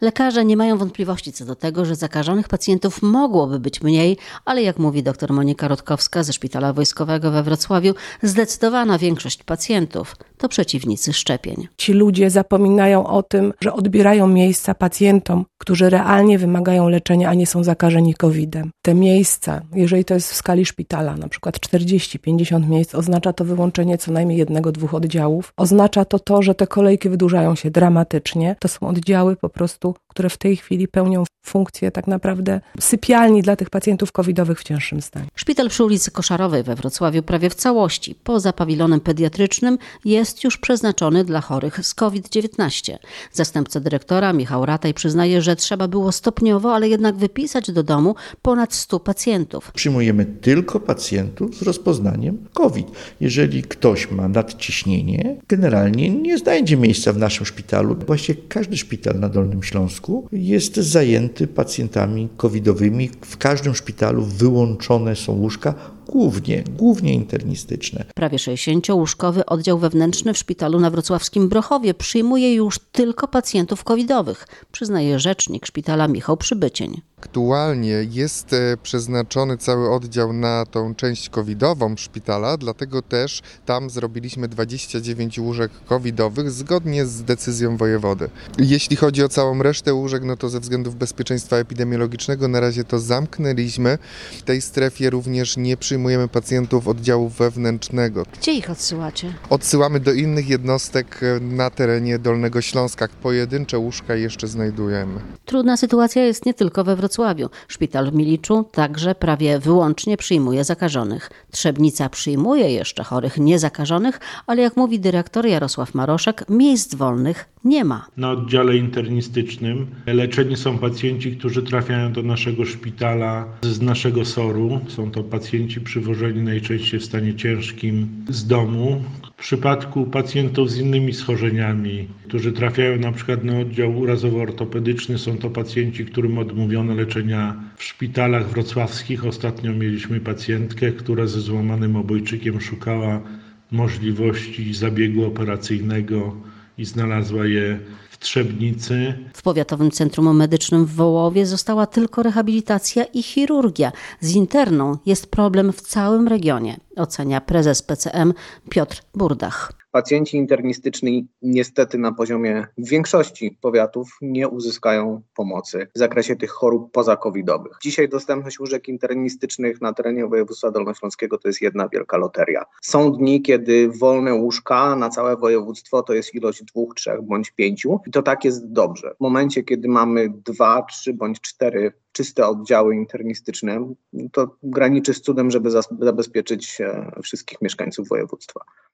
Lekarze nie mają wątpliwości co do tego, że zakażonych pacjentów mogłoby być mniej, ale jak mówi dr Monika Rodkowska ze Szpitala Wojskowego we Wrocławiu, zdecydowana większość pacjentów to przeciwnicy szczepień. Ci ludzie zapominają o tym, że odbierają miejsca pacjentom, którzy realnie wymagają leczenia, a nie są zakażeni COVID-em. Te miejsca, jeżeli to jest w skali szpitala, na przykład 40-50 miejsc, oznacza to wyłączenie co najmniej jednego, dwóch oddziałów. Oznacza to to, że te kolejki wydłużają się dramatycznie. To są oddziały po prostu, które w tej chwili pełnią funkcję tak naprawdę sypialni dla tych pacjentów covidowych w cięższym stanie. Szpital przy ulicy Koszarowej we Wrocławiu prawie w całości, poza pawilonem pediatrycznym, jest już przeznaczony dla chorych z COVID-19. Zastępca dyrektora Michał Rataj przyznaje, że trzeba było stopniowo, ale jednak wypisać do domu ponad 100 pacjentów. Przyjmujemy tylko pacjentów z rozpoznaniem COVID. Jeżeli ktoś ma nadciśnienie, generalnie nie znajdzie miejsca w naszym szpitalu. Właściwie każdy szpital na Dolnym Śląsku jest zajęty pacjentami covidowymi. W każdym szpitalu wyłączone są łóżka głównie, głównie internistyczne. Prawie 60-łóżkowy oddział wewnętrzny w szpitalu na wrocławskim Brochowie przyjmuje już tylko pacjentów covidowych, przyznaje rzecznik szpitala Michał Przybycień. Aktualnie jest e, przeznaczony cały oddział na tą część covidową szpitala, dlatego też tam zrobiliśmy 29 łóżek covidowych zgodnie z decyzją wojewody. Jeśli chodzi o całą resztę łóżek, no to ze względów bezpieczeństwa epidemiologicznego na razie to zamknęliśmy. W tej strefie również nie przyjmujemy pacjentów oddziału wewnętrznego. Gdzie ich odsyłacie? Odsyłamy do innych jednostek e, na terenie Dolnego Śląska. Pojedyncze łóżka jeszcze znajdujemy. Trudna sytuacja jest nie tylko we Wrocławiu. Szpital w Miliczu także prawie wyłącznie przyjmuje zakażonych. Trzebnica przyjmuje jeszcze chorych niezakażonych, ale jak mówi dyrektor Jarosław Maroszek, miejsc wolnych nie ma. Na oddziale internistycznym leczeni są pacjenci, którzy trafiają do naszego szpitala z naszego SOR-u. Są to pacjenci przywożeni najczęściej w stanie ciężkim z domu. W przypadku pacjentów z innymi schorzeniami, którzy trafiają na przykład na oddział urazowo-ortopedyczny, są to pacjenci, którym odmówiono leczenia w szpitalach wrocławskich. Ostatnio mieliśmy pacjentkę, która ze złamanym obojczykiem szukała możliwości zabiegu operacyjnego i znalazła je w Trzebnicy. W Powiatowym Centrum Medycznym w Wołowie została tylko rehabilitacja i chirurgia. Z interną jest problem w całym regionie, ocenia prezes PCM Piotr Burdach. Pacjenci internistyczni niestety na poziomie większości powiatów nie uzyskają pomocy w zakresie tych chorób pozakowidowych. Dzisiaj dostępność łóżek internistycznych na terenie województwa dolnośląskiego to jest jedna wielka loteria. Są dni, kiedy wolne łóżka na całe województwo to jest ilość dwóch, trzech bądź pięciu i to tak jest dobrze. W momencie, kiedy mamy dwa, trzy bądź cztery czyste oddziały internistyczne, to graniczy z cudem, żeby zabezpieczyć wszystkich mieszkańców województwa.